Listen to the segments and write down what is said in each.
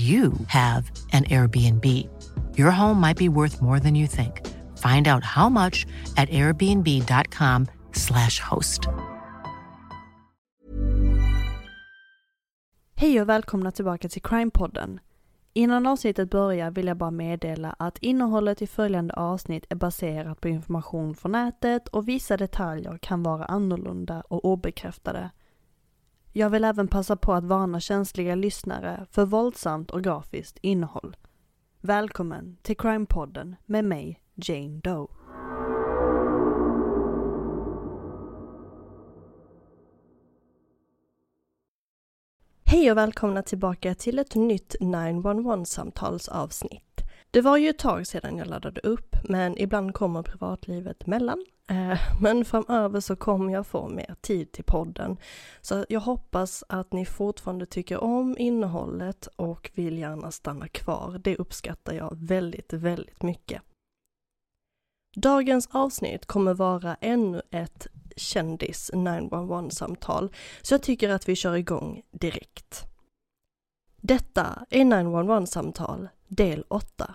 you have an Airbnb. Your home might be worth more than you think. Find out how much at airbnb.com/slash host. Hej och välkomna tillbaka till Crime-podden. Innan avsnittet börjar vill jag bara meddela att innehållet i följande avsnitt är baserat på information från nätet och vissa detaljer kan vara annorlunda och obekräftade. Jag vill även passa på att varna känsliga lyssnare för våldsamt och grafiskt innehåll. Välkommen till Crime-podden med mig, Jane Doe. Hej och välkomna tillbaka till ett nytt 911-samtalsavsnitt. Det var ju ett tag sedan jag laddade upp, men ibland kommer privatlivet emellan. Eh, men framöver så kommer jag få mer tid till podden. Så jag hoppas att ni fortfarande tycker om innehållet och vill gärna stanna kvar. Det uppskattar jag väldigt, väldigt mycket. Dagens avsnitt kommer vara ännu ett kändis 911-samtal, så jag tycker att vi kör igång direkt. Detta är 911-samtal del 8.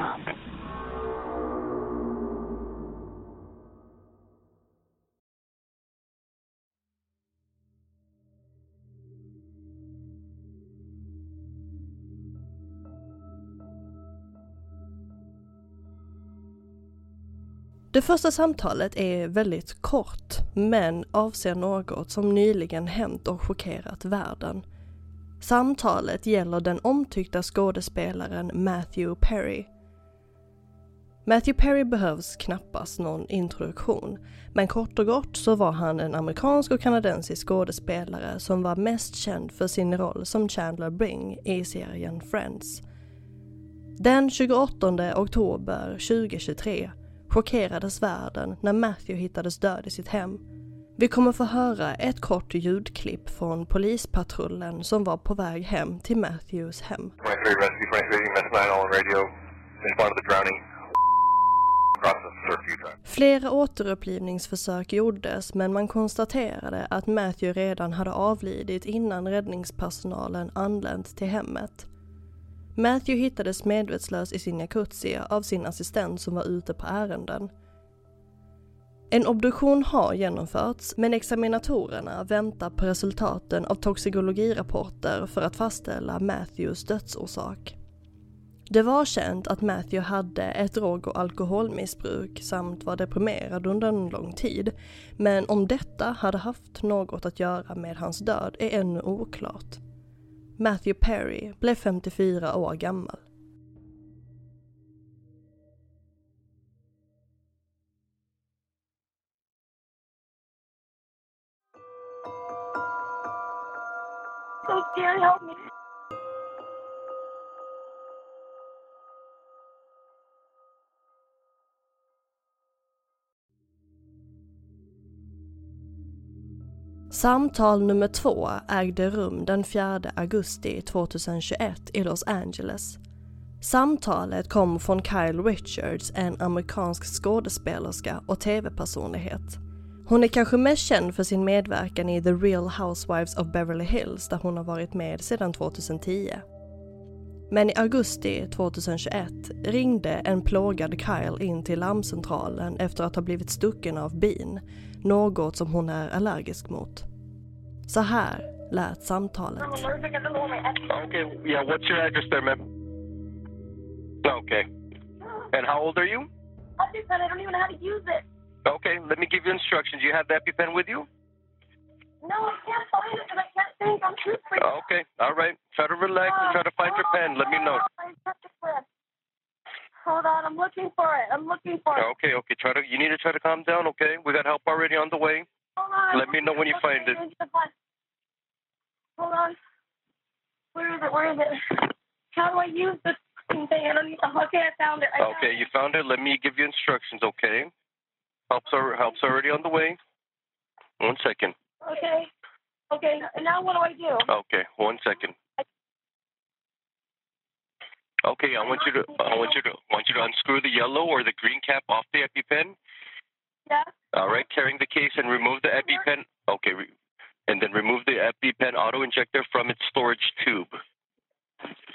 I. Det första samtalet är väldigt kort, men avser något som nyligen hänt och chockerat världen. Samtalet gäller den omtyckta skådespelaren Matthew Perry. Matthew Perry behövs knappast någon introduktion, men kort och gott så var han en amerikansk och kanadensisk skådespelare som var mest känd för sin roll som Chandler Bing i serien Friends. Den 28 oktober 2023 chockerades världen när Matthew hittades död i sitt hem. Vi kommer få höra ett kort ljudklipp från polispatrullen som var på väg hem till Matthews hem. 23 rescue, 23 Flera återupplivningsförsök gjordes men man konstaterade att Matthew redan hade avlidit innan räddningspersonalen anlänt till hemmet. Matthew hittades medvetslös i sin jacuzzi av sin assistent som var ute på ärenden. En obduktion har genomförts men examinatorerna väntar på resultaten av toxikologirapporter för att fastställa Matthews dödsorsak. Det var känt att Matthew hade ett drog och alkoholmissbruk samt var deprimerad under en lång tid. Men om detta hade haft något att göra med hans död är ännu oklart. Matthew Perry blev 54 år gammal. Samtal nummer två ägde rum den 4 augusti 2021 i Los Angeles. Samtalet kom från Kyle Richards, en amerikansk skådespelerska och tv-personlighet. Hon är kanske mest känd för sin medverkan i The Real Housewives of Beverly Hills där hon har varit med sedan 2010. Men i augusti 2021 ringde en plågad Kyle in till larmcentralen efter att ha blivit stucken av bin, något som hon är allergisk mot. Så här lät samtalet. Okay, yeah, what's your address there, ma'am? Okay. And how old are you? EpiPen, I don't even know how to use it. Okay, let me give you instructions. You have the EpiPen with you? No, I can't find it because I can't think. I'm too freaked oh, Okay, all right. Try to relax and try to find your pen. Let me know. Hold on, I'm looking for it. I'm looking for it. Okay, okay. Try to. You need to try to calm down. Okay, we got help already on the way. Hold on. Let me know when you find it. Hold on. Where is it? Where is it? How do I use this thing? I don't need. Okay, I found it. I found Okay, you found it. Let me give you instructions. Okay. Help's al- help's already on the way. One second. Okay. Okay. And now what do I do? Okay, one second. Okay, I want you to I want you to I want you to unscrew the yellow or the green cap off the EpiPen. Yeah. All right, carrying the case and remove the EpiPen. Okay, and then remove the EpiPen auto injector from its storage tube.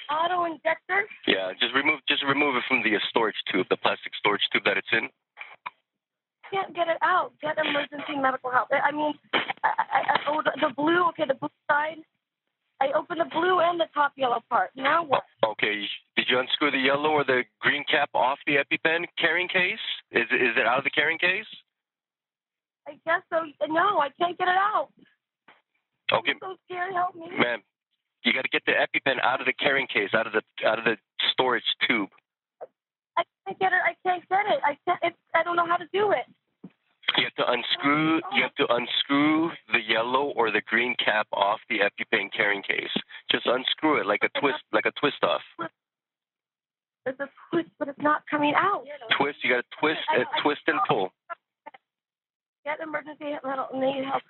Auto injector. Yeah, just remove just remove it from the storage tube, the plastic storage tube that it's in. Can't get it out. Get emergency medical help. I mean, I, I, I, oh, the, the blue. Okay, the blue side. I opened the blue and the top yellow part. Now what? Okay, did you unscrew the yellow or the green cap off the EpiPen carrying case? Is is it out of the carrying case? I guess so. No, I can't get it out. Okay, I'm so scared. Help me. ma'am, you got to get the EpiPen out of the carrying case, out of the out of the storage tube. I can't get it. I can't get it. I can't. It's, I don't know how to do it. You have to unscrew. You have to unscrew the yellow or the green cap off the EpiPen carrying case. Just unscrew it like a twist, like a twist off. There's a twist, but it's not coming out. Twist. You got to twist and twist and pull. Get emergency. Need help.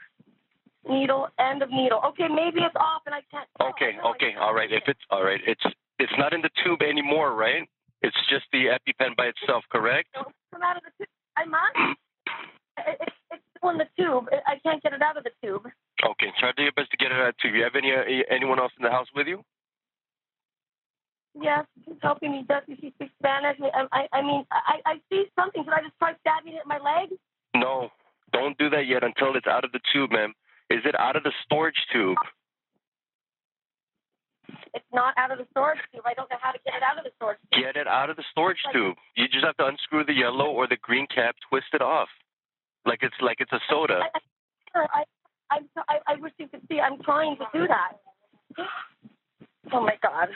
Needle. End of needle. Okay, maybe it's off and I can't. Okay. Okay. All right. If it's all right, it's it's not in the tube anymore, right? It's just the EpiPen by itself, correct? Don't come out of the tube. I'm on. It, it, it's still in the tube. I can't get it out of the tube. Okay. Try to do your best to get it out too. You have any uh, anyone else in the house with you? Yes, he's helping me. Does he speak Spanish? I, I, I mean, I, I see something. Should I just try stabbing it in my leg? No. Don't do that yet until it's out of the tube, ma'am. Is it out of the storage tube? It's not out of the storage tube. I don't know how to get it out of the storage tube. Get it out of the storage tube. You just have to unscrew the yellow or the green cap, twist it off, like it's like it's a soda. I, I, I, I, wish you could see. I'm trying to do that. Oh my god.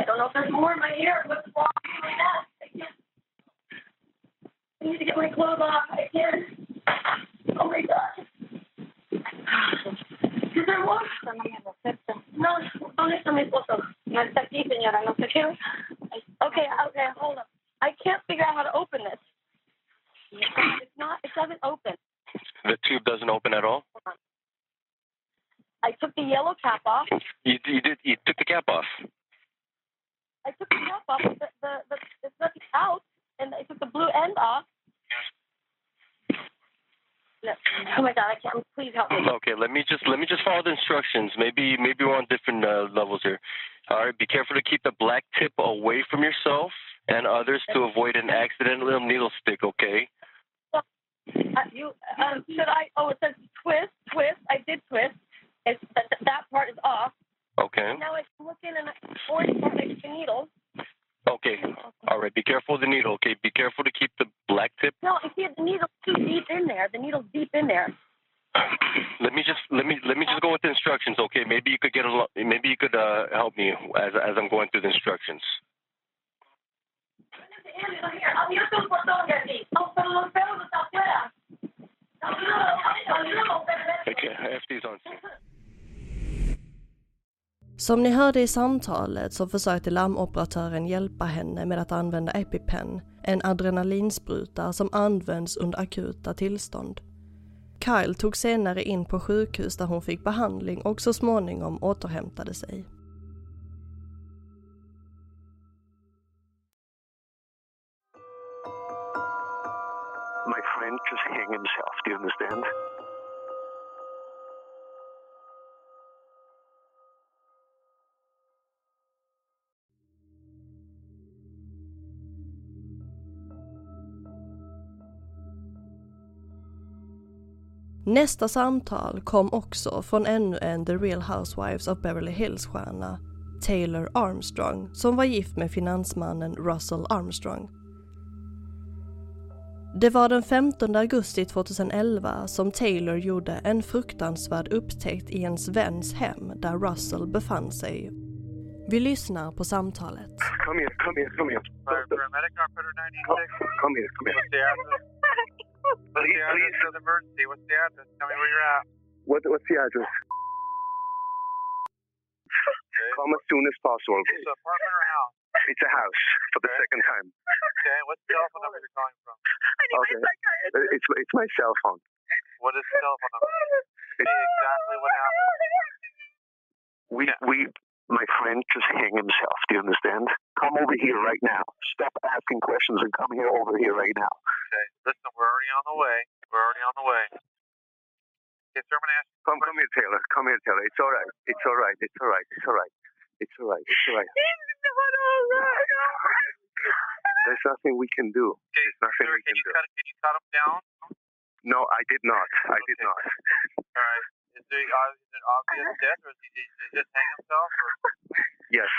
I don't know if there's more in my hair. What's wrong with my neck? I can't. I need to get my clothes off. I can't. Oh my god. Is there more? No, ¿dónde está mi esposo? No está aquí, señora. No sé qué. Okay, okay, hold up. I can't figure out how to open this. It's not. It doesn't open. The tube doesn't open at all. I took the yellow cap off. You, you did. You took the cap off. I took the cap off. The, the, the, it's nothing out, and I took the blue end off. No. Oh my god! I can't. Please help me. Okay, let me just let me just follow the instructions. Maybe maybe we're on different uh, levels here. All right, be careful to keep the black tip away from yourself and others to avoid an accidental needle stick. Okay. Uh, you um, should I? Oh, it says twist, twist. I did twist. It's that, that part is off. Okay. Now I can look in an orange part next the needle. Okay. All right. Be careful of the needle. Okay. Be careful to keep the black tip. No, I see the needle's too deep in there. The needle's deep in there. Let me just let me let me just go with the instructions. Okay. Maybe you could get a lo- maybe you could uh, help me as as I'm going through the instructions. Abierto el portón de aquí. No, pero los perros están afuera. Okay. I have these on. Som ni hörde i samtalet så försökte larmoperatören hjälpa henne med att använda EpiPen, en adrenalinspruta som används under akuta tillstånd. Kyle tog senare in på sjukhus där hon fick behandling och så småningom återhämtade sig. My friend, just hang himself. Do you understand? Nästa samtal kom också från ännu en The Real Housewives of Beverly Hills-stjärna, Taylor Armstrong, som var gift med finansmannen Russell Armstrong. Det var den 15 augusti 2011 som Taylor gjorde en fruktansvärd upptäckt i ens väns hem där Russell befann sig. Vi lyssnar på samtalet. Come here, come here, come here. Fire paramedic operator 96. Come here, come here. What's the address? What's the address of the emergency? What's the address? Tell me where you're at. What, what's the address? Okay. Come as soon as possible. It's an apartment or house? It's a house for the Okay. second time. Okay. What's the telephone number you're calling from? Okay. Uh, It's it's my cell phone. What is the telephone number? Tell me exactly what happened. We we my friend just hang himself. Do you understand? Come over here right now. Stop asking questions and come here over here right now. Okay. Listen, we're already on the way. We're already on the way. Okay, sir, I'm going to ask Come come here, Taylor. Come here, Taylor. It's all right. It's all right. It's all right. It's all right. It's all right. It's all right. There's nothing we can do. Okay, There's nothing sir, we can can you do. cut can you cut him down? No, I did not. I did not. All right. Is there uh, is it obvious death, or is he, did he just hang himself? Or Yes.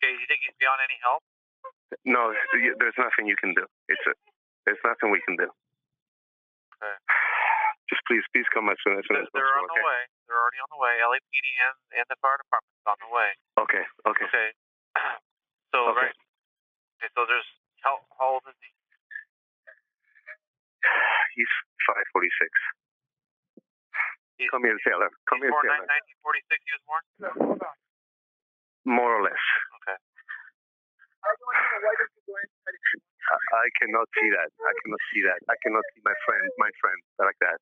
okay, do you think he's beyond any help? No, there's nothing you can do. It's a, there's nothing we can do. Okay. Just please, please come as soon as soon They're, they're on possible. the way. They're already on the way. LAPD and, and the fire department's on the way. Okay. Okay. Okay. Okay. So Okay. right. Okay. So there's how how old is he? He's 546. He's, Come here, Taylor. Come he's here, born Taylor. 1946. He was born. More or less. Okay. I, I cannot see that. I cannot see that. I cannot see my friend, my friend like that.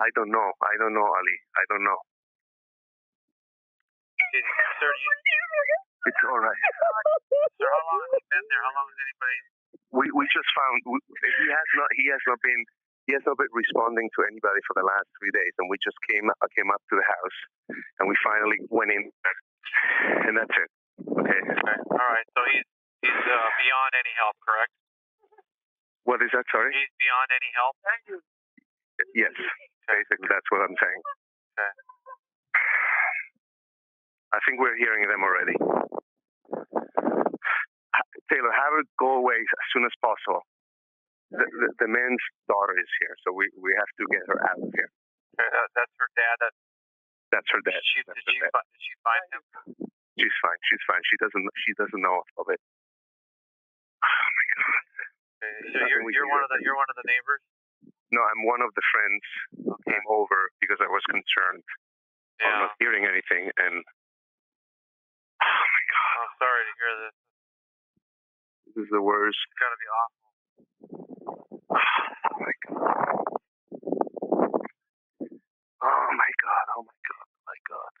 I don't know. I don't know, Ali. I don't know. Okay, sir, you, It's all right. sir, how long has he been there? How long has anybody? We we just found we, he has not he has not been he has not been responding to anybody for the last three days, and we just came uh, came up to the house, and we finally went in, and that's it. Okay. All right. So he's he's uh, beyond any help, correct? What is that? Sorry. He's beyond any help. Yes. Basically, that's what I'm saying. Okay. I think we're hearing them already. Taylor, have her go away as soon as possible. The, the, the man's daughter is here, so we, we have to get her out of here. That, uh, that's her dad. That That's her dad. did she That's did her she, dad. fi- did she find him? She's fine. She's fine. She doesn't. She doesn't know of it. Oh uh, my God. There's So you're you're one of the you're one of the neighbors. No, I'm one of the friends who came over because I was concerned Yeah. not hearing anything, and oh my God, I'm sorry to hear this. this is the worst. It's got to be awful. Oh my God. Oh my God. Oh my God. Oh my God.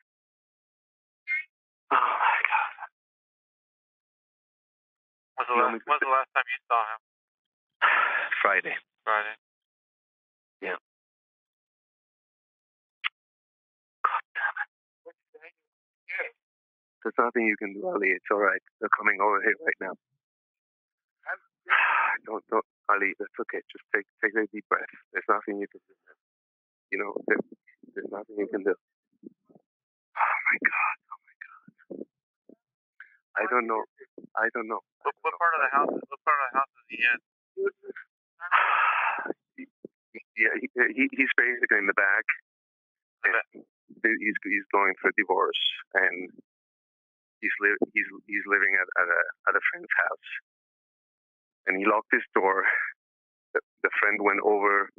Oh my God. When's the, last, want me to when's the last time you saw him? Friday. Friday. Yeah. God damn it. There's nothing you can do, Ali. It's all right. They're coming over here right now. Don't, don't, Ali. That's okay. Just take, take a deep breath. There's nothing you can do. You know, there, there's nothing you can do. Oh my God. Oh my God. I don't know. I don't know. What, what part of the house? What part of the house is he in? yeah, he, he, he's basically in the back. And he's he's going through a divorce, and he's li- he's he's living at, at a at a friend's house. And he locked his door. The, the friend went over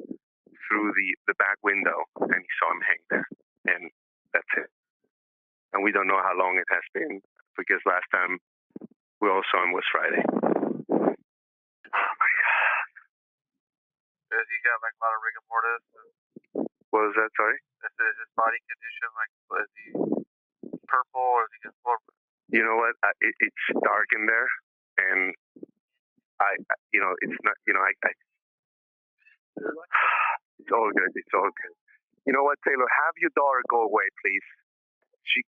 through the the back window, and he saw him hang there, and that's it. And we don't know how long it has been because last time we all saw him was Friday. Oh my God. Has he got like a lot of rigor mortis? What was that? Sorry. Is his his body condition like is he purple or is he just? You know what? I, it, it's dark in there, and I, you know, it's not, you know, I, I, it's all good. It's all good. You know what, Taylor? Have your daughter go away, please. She.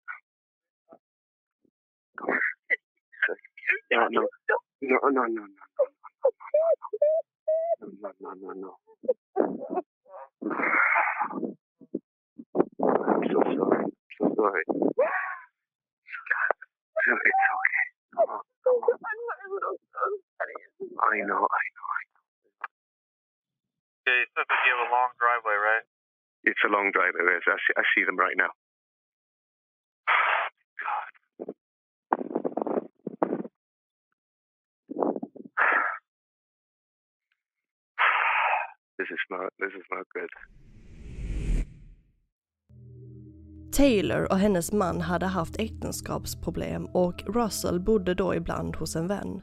No, no, no, no, no, no, no, no, no, no, no. I'm long drive. It is. I see, I see them right now. This is not. This is not good. Taylor och hennes man hade haft äktenskapsproblem och Russell bodde då ibland hos en vän.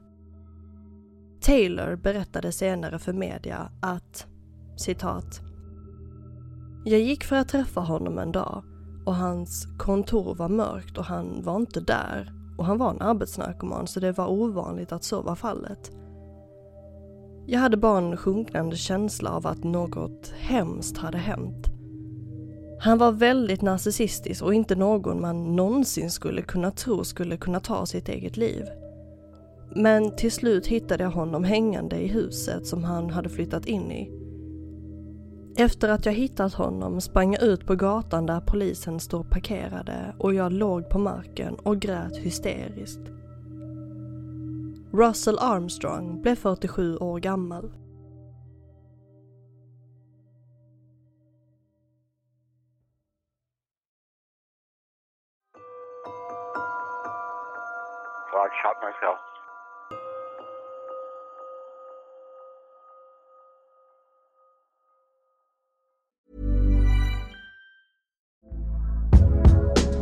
Taylor berättade senare för media att, citat, jag gick för att träffa honom en dag och hans kontor var mörkt och han var inte där och han var en arbetsnarkoman så det var ovanligt att så var fallet. Jag hade bara en sjunkande känsla av att något hemskt hade hänt. Han var väldigt narcissistisk och inte någon man någonsin skulle kunna tro skulle kunna ta sitt eget liv. Men till slut hittade jag honom hängande i huset som han hade flyttat in i. Efter att jag hittat honom sprang jag ut på gatan där polisen stod parkerade och jag låg på marken och grät hysteriskt. Russell Armstrong blev 47 år gammal. I shot myself.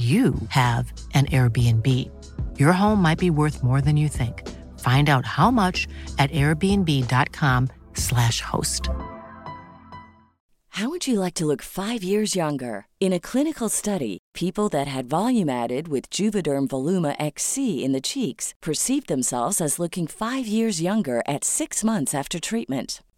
you have an Airbnb. Your home might be worth more than you think. Find out how much at airbnb.com/slash host. How would you like to look five years younger? In a clinical study, people that had volume added with Juvederm Voluma XC in the cheeks perceived themselves as looking five years younger at six months after treatment.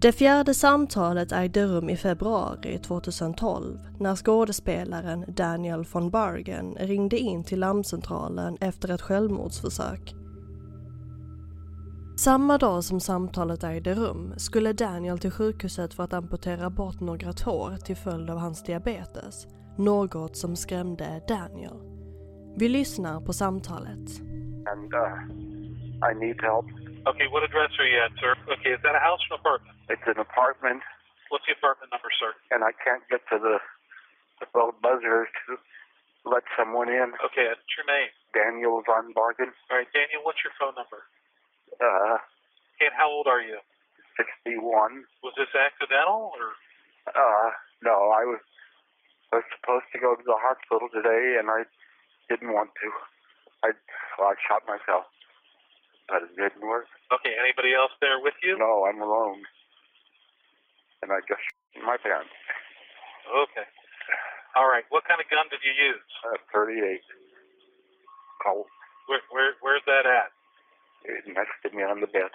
Det fjärde samtalet ägde rum i februari 2012 när skådespelaren Daniel von Bargen ringde in till larmcentralen efter ett självmordsförsök. Samma dag som samtalet ägde rum skulle Daniel till sjukhuset för att amputera bort några tår till följd av hans diabetes. Något som skrämde Daniel. Vi lyssnar på samtalet. And uh, I need help. Okay, what address are you at, sir? Okay, is that a house or an apartment? It's an apartment, What's the apartment number, sir? and I can't get to the the bell buzzer to let someone in. Okay, what's your name? Daniel Von Bargen, All right, Daniel, what's your phone number? uh, and how old are you? 61. Was this accidental or? Uh, no, I was I was supposed to go to the hospital today, and I didn't want to. I well, I shot myself, but it didn't work. Okay, anybody else there with you? No, I'm alone, and I just my pants. Okay. All right. What kind of gun did you use? Uh, 38. Colt. Where, where where's that at? It next to me on the bed.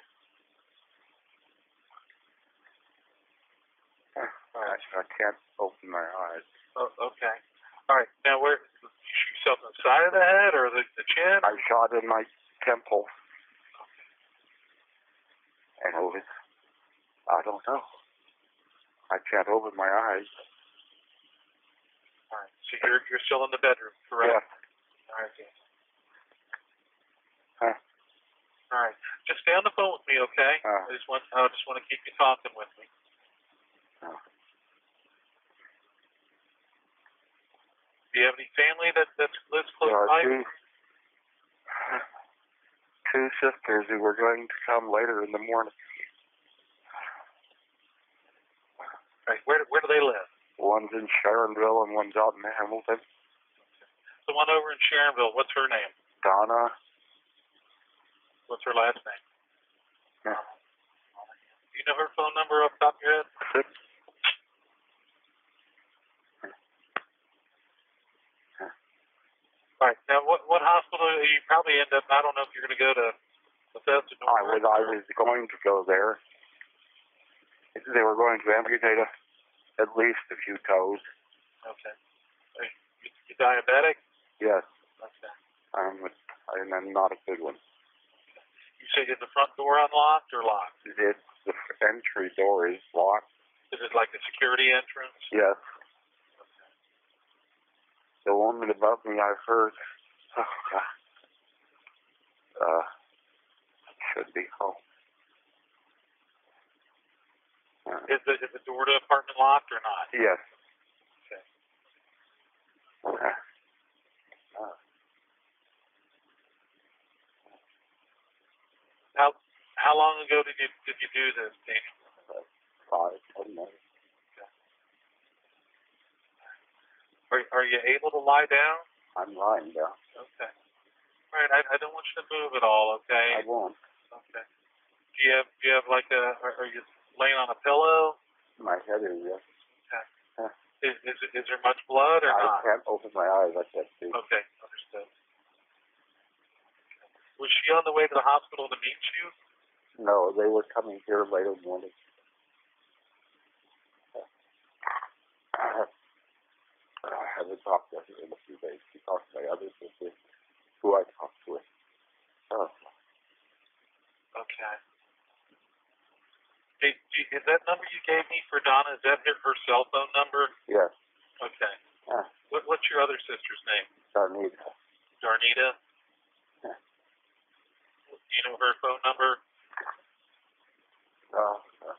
Uh, I, I can't open my eyes. Oh, okay. All right. Now, where you shoot yourself in the side of the head or the, the chin? I shot in my temple. And it was, I don't know. I can't open my eyes. All right. So you're you're still in the bedroom, correct? Yeah. All right. Dan. Huh. All right. Just stay on the phone with me, okay? Uh. I just want I just want to keep you talking with me. Uh. Do you have any family that that lives close are by? two, two sisters who were going to come later in the morning. Right. Where where do they live? One's in Sharonville and one's out in Hamilton. The one over in Sharonville. What's her name? Donna. What's her last name? Yeah. Do you know her phone number off the top of your head? Six. All right. Now, what what hospital? You probably end up. I don't know if you're going to go to Bethesda. I was I was going to go there. They were going to amputate a, at least a few toes. Okay. Are you, you diabetic? Yes, Okay. I'm a, and I'm not a good one. You say is the front door unlocked or locked? It's the entry door is locked. Is it like a security entrance? Yes. The woman above me, I heard. Oh God. Uh, should be home. Uh, Is the is the door to the apartment locked or not? yes. Okay. Uh, uh, How how long ago did you did you do this, Daniel? five, ten minutes. Are are you able to lie down? I'm lying down. Okay. All right. I I don't want you to move at all. Okay. I won't. Okay. Do you have do you have like a are, are you laying on a pillow? My head is yes. Is is, is there much blood or I not? can't open my eyes. I can't see. Okay, understood. Was she on the way to the hospital to meet you? No, they were coming here later morning. I haven't talked to her in a few days. She talked to my other sister, who I talked with. Oh, Okay. Hey, is that number you gave me for Donna? Is that her, her cell phone number? yes. Okay. Uh, What, what's your other sister's name? Darnita. Darnita. Yeah. Do you know her phone number? Uh, uh,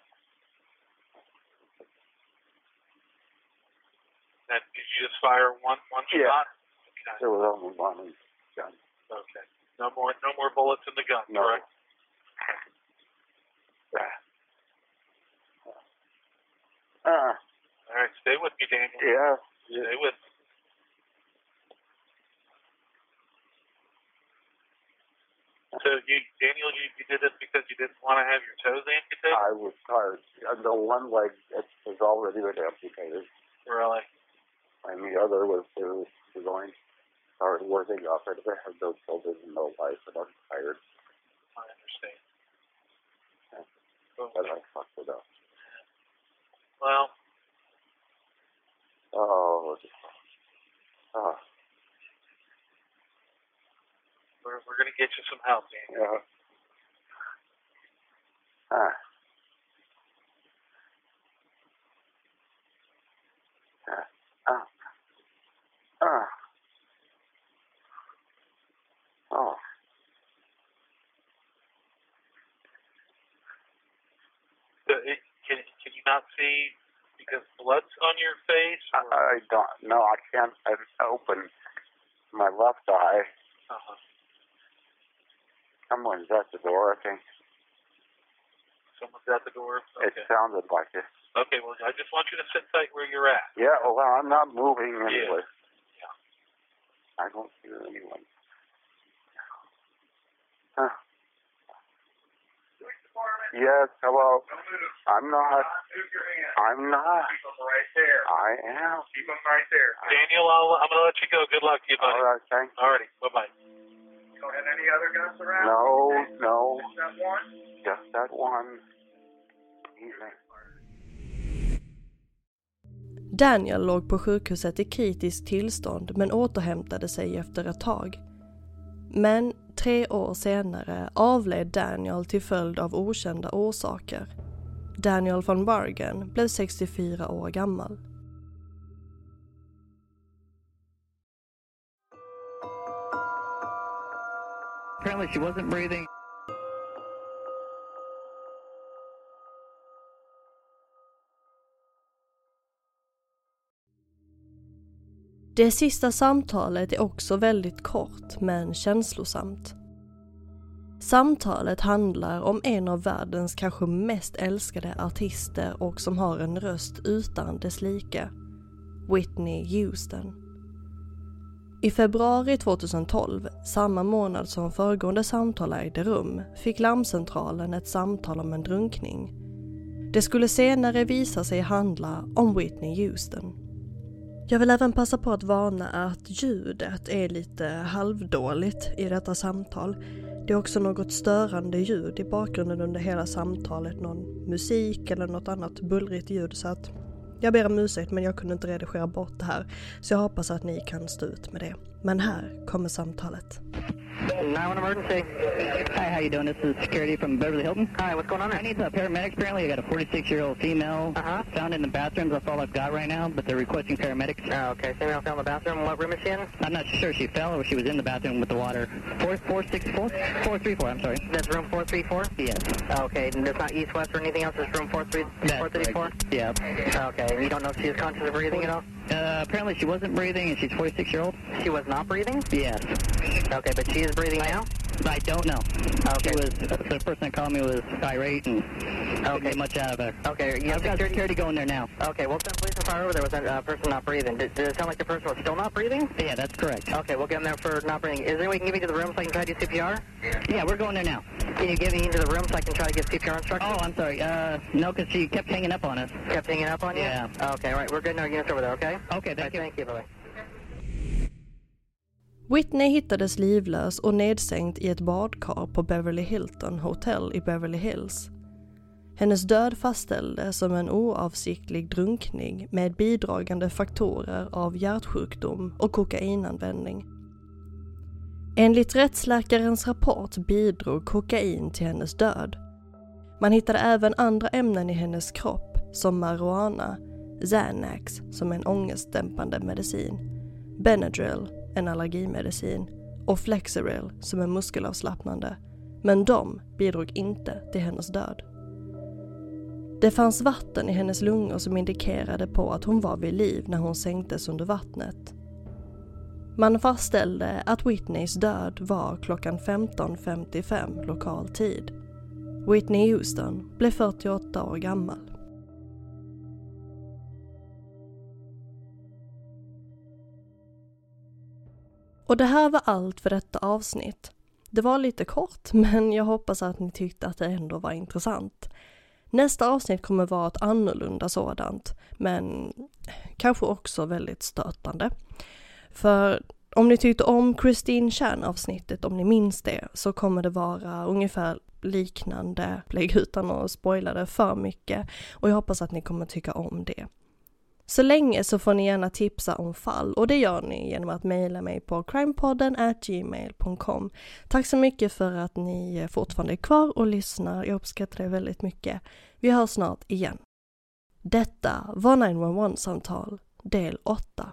And did you just fire one one Yeah. shot? Okay. there was only one gun. Okay. No more no more bullets in the gun, No. correct? Uh, All right, stay with me, Daniel. yeah. Stay with me. So you, Daniel, you, you did this because you didn't want to have your toes amputated? I was tired. Uh, The one leg it was already been amputated, really? and the other was it was going started working off. I have no children and no wife, and I'm tired. I understand. But I fucked it up. Well, Oh, oh, we're, we're going to get you some help, Daniel. yeah. Ah. Ah. Ah. Ah. Oh. So it, can, can you not see because blood's on your face? I, I don't. No, I can't I open my left eye. uh-huh. Someone's at the door. I think Someone's at the door? it Okay. sounded like it. Okay, well, I just want you to sit tight where you're at. Yeah. Well, I'm not moving anyway. Yeah. I don't hear anyone. Huh. Yes, hello. I'm not. I'm not. Keep them Right there. I am. Keep them right there. Daniel, I'll, I'm going to let you go. Good luck to you, buddy. All right, thanks. Alrighty. Bye-bye. Have any other guns around? No, no, Just that one? just that one. Evening. Daniel låg på sjukhuset i kritiskt tillstånd men återhämtade sig efter ett tag. Men tre år senare avled Daniel till följd av okända orsaker. Daniel von Bargen blev 64 år gammal. Apparently she wasn't breathing. Det sista samtalet är också väldigt kort men känslosamt. Samtalet handlar om en av världens kanske mest älskade artister och som har en röst utan dess like. Whitney Houston. I februari 2012, samma månad som föregående samtal ägde rum, fick larmcentralen ett samtal om en drunkning. Det skulle senare visa sig handla om Whitney Houston. Jag vill även passa på att varna att ljudet är lite halvdåligt i detta samtal. Det är också något störande ljud i bakgrunden under hela samtalet, någon musik eller något annat bullrigt ljud så att jag ber om ursäkt men jag kunde inte redigera bort det här så jag hoppas att ni kan stå ut med det. Men här kommer samtalet. 911 emergency. Hi, how you doing? This is security from Beverly Hilton. Hi, what's going on there? I need uh, paramedics. Apparently, I got a 46-year-old female Uh-huh. found in the bathrooms. That's all I've got right now, but they're requesting paramedics. Oh, okay. Female fell in the bathroom. What room is she in? I'm not sure she fell or she was in the bathroom with the water. Four, four, six, four, four, three, four. I'm sorry. That's room 434? Yes. Okay. And there's not east, west, or anything else? It's room 43, That's 434? correct. Yeah. Okay. And you don't know if she is conscious of breathing at all? Uh, apparently, she wasn't breathing, and she's 46 year old. She was not breathing? Yes. Okay, but she is breathing now? I don't know. Okay. She was the person that called me was irate and couldn't get much out of her. Okay. You have I've got security? security going there now. Okay. We'll send police and fire over there with that uh, person not breathing. Did, did it sound like the person was still not breathing? Yeah, that's correct. Okay. We'll get them there for not breathing. Is there any way you can get me to the room so I can try to do CPR? Yeah, yeah, we're going there now. Can you get me into the room so I can try to give CPR instructions? Oh, I'm sorry. Uh, no, because she kept hanging up on us. Kept hanging up on you? Yeah. Okay. All right. We're getting our Units over there, okay? Okay, thank you. Thank you. Bye-bye. Whitney hittades livlös och nedsänkt i ett badkar på Beverly Hilton Hotel i Beverly Hills. Hennes död fastställdes som en oavsiktlig drunkning med bidragande faktorer av hjärtsjukdom och kokainanvändning. Enligt rättsläkarens rapport bidrog kokain till hennes död. Man hittade även andra ämnen i hennes kropp som marijuana, Xanax som är en ångestdämpande medicin, Benadryl, en allergimedicin och Flexeril som är muskelavslappnande. Men de bidrog inte till hennes död. Det fanns vatten i hennes lungor som indikerade på att hon var vid liv när hon sänktes under vattnet. Man fastställde att Whitneys död var klockan 15.55 lokal tid. Whitney Houston blev 48 år gammal. Och det här var allt för detta avsnitt. Det var lite kort, men jag hoppas att ni tyckte att det ändå var intressant. Nästa avsnitt kommer vara ett annorlunda sådant, men kanske också väldigt stötande. För om ni tyckte om Christine Chan avsnittet, om ni minns det, så kommer det vara ungefär liknande upplägg utan att spoila det för mycket. Och jag hoppas att ni kommer tycka om det. Så länge så får ni gärna tipsa om fall och det gör ni genom att mejla mig på crimepodden gmail.com. Tack så mycket för att ni fortfarande är kvar och lyssnar. Jag uppskattar det väldigt mycket. Vi hörs snart igen. Detta var 911-samtal del 8.